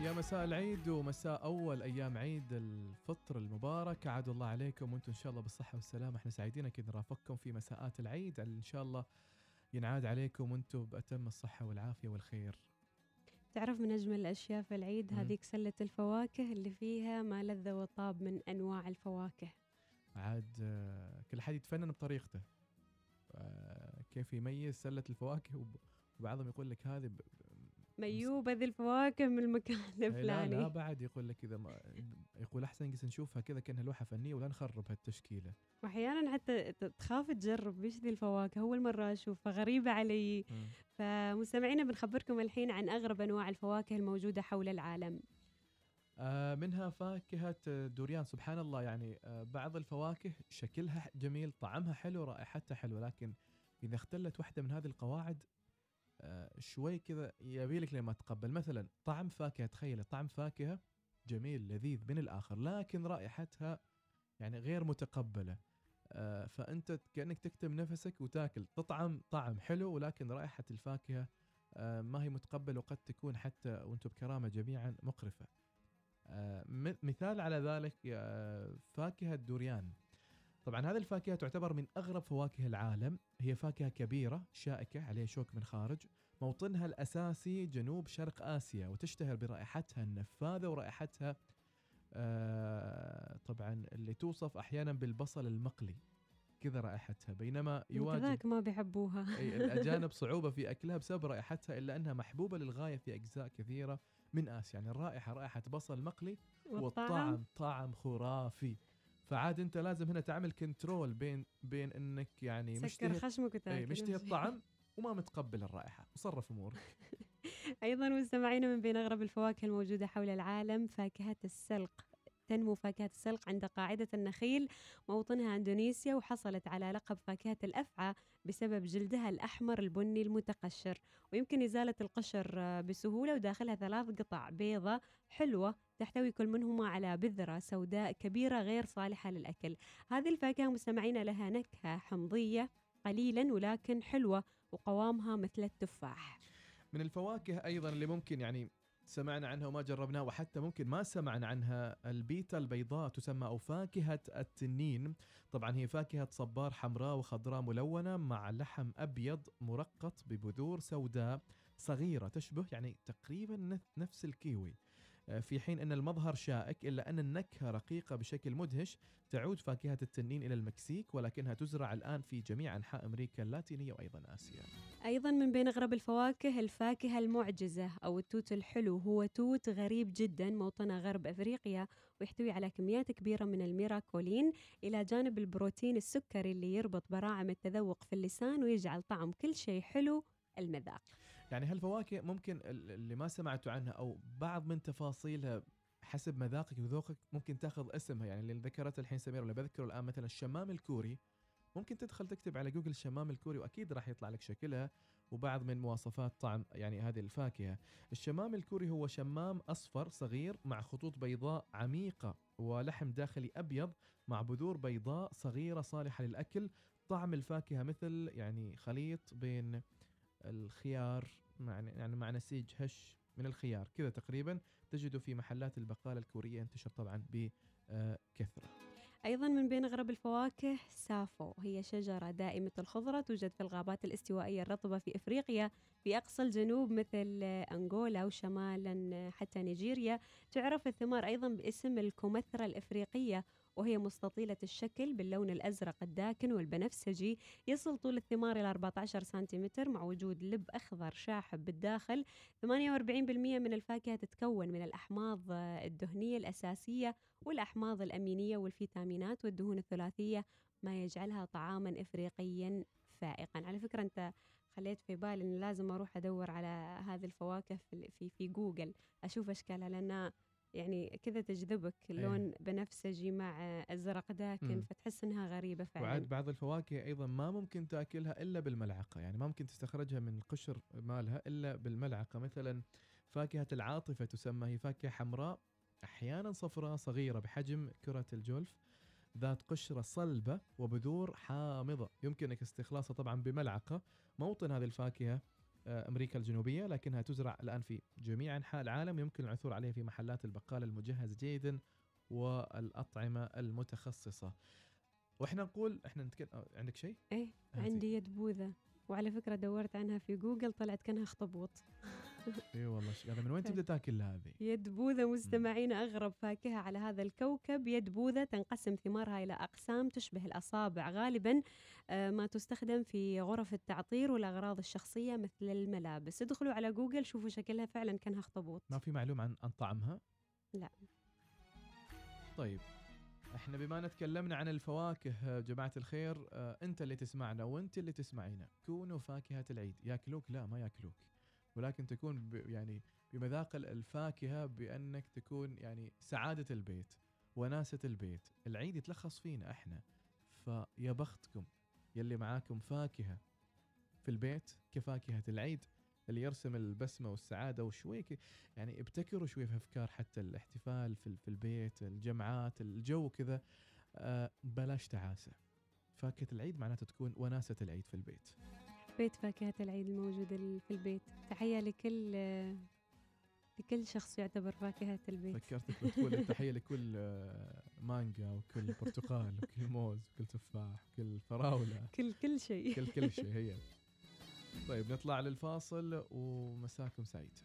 يا مساء العيد ومساء أول أيام عيد الفطر المبارك. عاد الله عليكم وأنتم إن شاء الله بالصحة والسلامة. إحنا سعيدين أكيد نرافقكم في مساءات العيد. إن شاء الله ينعاد عليكم وأنتم بأتم الصحة والعافية والخير. تعرف من أجمل الأشياء في العيد. هذيك سلة الفواكه اللي فيها ما لذ وطاب من أنواع الفواكه. عاد آه، كل حد يتفنن بطريقته. آه، كيف يميز سلة الفواكه؟ وب- وبعضهم يقول لك هذه ميوبة ذي الفواكه من المكان إيه، لا لا الفلاني بعد يقول لك إذا ما يقول أحسن نجلس نشوفها كذا كأنها لوحة فنية ولا نخرب هالتشكيلة. وأحيانا حتى تخاف تجرب إيش ذي الفواكه أول مرة أشوفها غريبة علي. فمستمعينا بنخبركم الحين عن أغرب أنواع الفواكه الموجودة حول العالم. آه، منها فاكهة دوريان سبحان الله يعني آه، بعض الفواكه شكلها جميل طعمها حلو رائحتها حلوة لكن إذا اختلت واحدة من هذه القواعد شوي كذا يبيلك لما تقبل. مثلا طعم فاكهة تخيل طعم فاكهة جميل لذيذ من الآخر لكن رائحتها يعني غير متقبلة. آه، فأنت كأنك تكتم نفسك وتاكل. تطعم طعم حلو ولكن رائحة الفاكهة آه، ما هي متقبل وقد تكون حتى وأنتم بكرامة جميعا مقرفة. آه، م- مثال على ذلك آه، فاكهة دوريان طبعا هذه الفاكهة تعتبر من أغرب فواكه العالم. هي فاكهة كبيرة شائكة عليها شوك من خارج. موطنها الأساسي جنوب شرق آسيا وتشتهر برائحتها النفاذة ورائحتها آه، طبعا اللي توصف أحيانا بالبصل المقلي. كذا رائحتها. بينما يواجه كذاك ما بيحبوها. أي الأجانب صعوبة في أكلها بسبب رائحتها إلا أنها محبوبة للغاية في أجزاء كثيرة من آسيا. يعني الرائحة رائحة بصل مقلي والطعم طعم خرافي. فعاد انت لازم هنا تعمل كنترول بين بين انك يعني سكر خشمك وتأكل اي مشتهي الطعم وما متقبل الرائحة. وصرف أمورك. أيضا مستمعينا من بين أغرب الفواكه الموجودة حول العالم فاكهة السلق. تنمو فاكهة السلق عند قاعدة النخيل موطنها أندونيسيا وحصلت على لقب فاكهة الأفعى بسبب جلدها الأحمر البني المتقشر. ويمكن إزالة القشر بسهولة وداخلها ثلاث قطع بيضة حلوة تحتوي كل منهما على بذرة سوداء كبيرة غير صالحة للأكل. هذه الفاكهة مستمعينا لها نكهة حمضية قليلا ولكن حلوة وقوامها مثل التفاح. من الفواكه أيضا اللي ممكن يعني سمعنا عنها وما جربناها وحتى ممكن ما سمعنا عنها. البيتا البيضاء تسمى أو فاكهة التنين. طبعا هي فاكهة صبار حمراء وخضراء ملونة مع لحم أبيض مرقط ببذور سوداء صغيرة تشبه يعني تقريبا نف- نفس الكيوي. في حين أن المظهر شائك إلا أن النكهة رقيقة بشكل مدهش تعود فاكهة التنين إلى المكسيك ولكنها تزرع الآن في جميع أنحاء أمريكا اللاتينية وأيضا آسيا. أيضا من بين أغرب الفواكه الفاكهة المعجزة أو التوت الحلو. هو توت غريب جدا موطنه غرب أفريقيا ويحتوي على كميات كبيرة من الميراكولين إلى جانب البروتين السكري اللي يربط براعم التذوق في اللسان ويجعل طعم كل شيء حلو المذاق. يعني هالفواكه ممكن ال- اللي ما سمعتوا عنها أو بعض من تفاصيلها حسب مذاقك وذوقك ممكن تاخذ اسمها يعني اللي ذكرت الحين سمير ولا بذكره الآن مثلا الشمام الكوري ممكن تدخل تكتب على جوجل الشمام الكوري وأكيد راح يطلع لك شكلها وبعض من مواصفات طعم يعني هذه الفاكهة. الشمام الكوري هو شمام أصفر صغير مع خطوط بيضاء عميقة ولحم داخلي أبيض مع بذور بيضاء صغيرة صالحة للأكل. طعم الفاكهة مثل يعني خليط بين الخيار مع يعني مع نسيج هش من الخيار. كذا تقريبا تجده في محلات البقالة الكورية ينتشر طبعا بكثرة. أيضا من بين أغرب الفواكه سافو. هي شجرة دائمة الخضرة توجد في الغابات الاستوائية الرطبة في إفريقيا في أقصى الجنوب مثل أنغولا وشمالا حتى نيجيريا. تعرف الثمار أيضا باسم الكمثرى الإفريقية وهي مستطيلة الشكل باللون الأزرق الداكن والبنفسجي يصل طول الثمار إلى 14 سنتيمتر مع وجود لب أخضر شاحب بالداخل. 48% من الفاكهة تتكون من الأحماض الدهنية الأساسية والأحماض الأمينية والفيتامينات والدهون الثلاثية ما يجعلها طعاما إفريقيا فائقا. على فكرة أنت خليت في بالي أن لازم أروح أدور على هذه الفواكه في, في, في جوجل أشوف أشكالها لأنها يعني كذا تجذبك اللون بنفسجي مع أزرق داكن. فتحس إنها غريبة فعلا. وعاد بعض الفواكه أيضا ما ممكن تأكلها إلا بالملعقة يعني ما ممكن تستخرجها من القشر مالها إلا بالملعقة. مثلا فاكهة العاطفة تسمى هي فاكهة حمراء أحيانا صفراء صغيرة بحجم كرة الجولف ذات قشرة صلبة وبذور حامضة. يمكنك استخلاصها طبعا بملعقة. موطن هذه الفاكهة أمريكا الجنوبية لكنها تزرع الآن في جميع أنحاء العالم. يمكن العثور عليها في محلات البقاله المجهزه جيدا والأطعمة المتخصصة. وإحنا نقول إحنا نتكلم آه، عندك شيء؟ إيه. عندي يد بوذا. وعلى فكرة دورت عنها في جوجل طلعت كأنها اخطبوط اي والله هذا من وين. تبدأ تاكل هذه؟ يد بوذا مستمعين أغرب فاكهة على هذا الكوكب. يد بوذا تنقسم ثمارها إلى أقسام تشبه الأصابع. غالبا آه، ما تستخدم في غرف التعطير والأغراض الشخصية مثل الملابس. ادخلوا على جوجل شوفوا شكلها. فعلا كانها اخطبوط ما في معلومه عن عن طعمها؟ لا. طيب إحنا بما تكلمنا عن الفواكه آه، جماعة الخير آه، أنت اللي تسمعنا وأنت اللي تسمعينا. كونوا فاكهة العيد. ياكلوك؟ لا ما ياكلوك. ولكن تكون ب يعني بمذاق ال- الفاكهة بأنك تكون يعني سعادة البيت وناسة البيت. العيد يتلخص فينا إحنا. فيا بختكم يلي معاكم فاكهة في البيت كفاكهة العيد اللي يرسم البسمة والسعادة وشوي يعني ابتكروا شوي في أفكار حتى الاحتفال في, في البيت الجمعات الجو كذا آه بلاش تعاسة. فاكهة العيد معناته تكون وناسة العيد في البيت. بيت فاكهة العيد الموجودة ال- في البيت. تحية لكل لكل شخص يعتبر فاكهة البيت. فكرتك بتقول التحيه لكل آه، مانجا وكل برتقال وكل موز وكل تفاح وكل فراولة. كل كل شيء. كل كل شيء هي. طيب نطلع للفاصل ومساكم سعيد.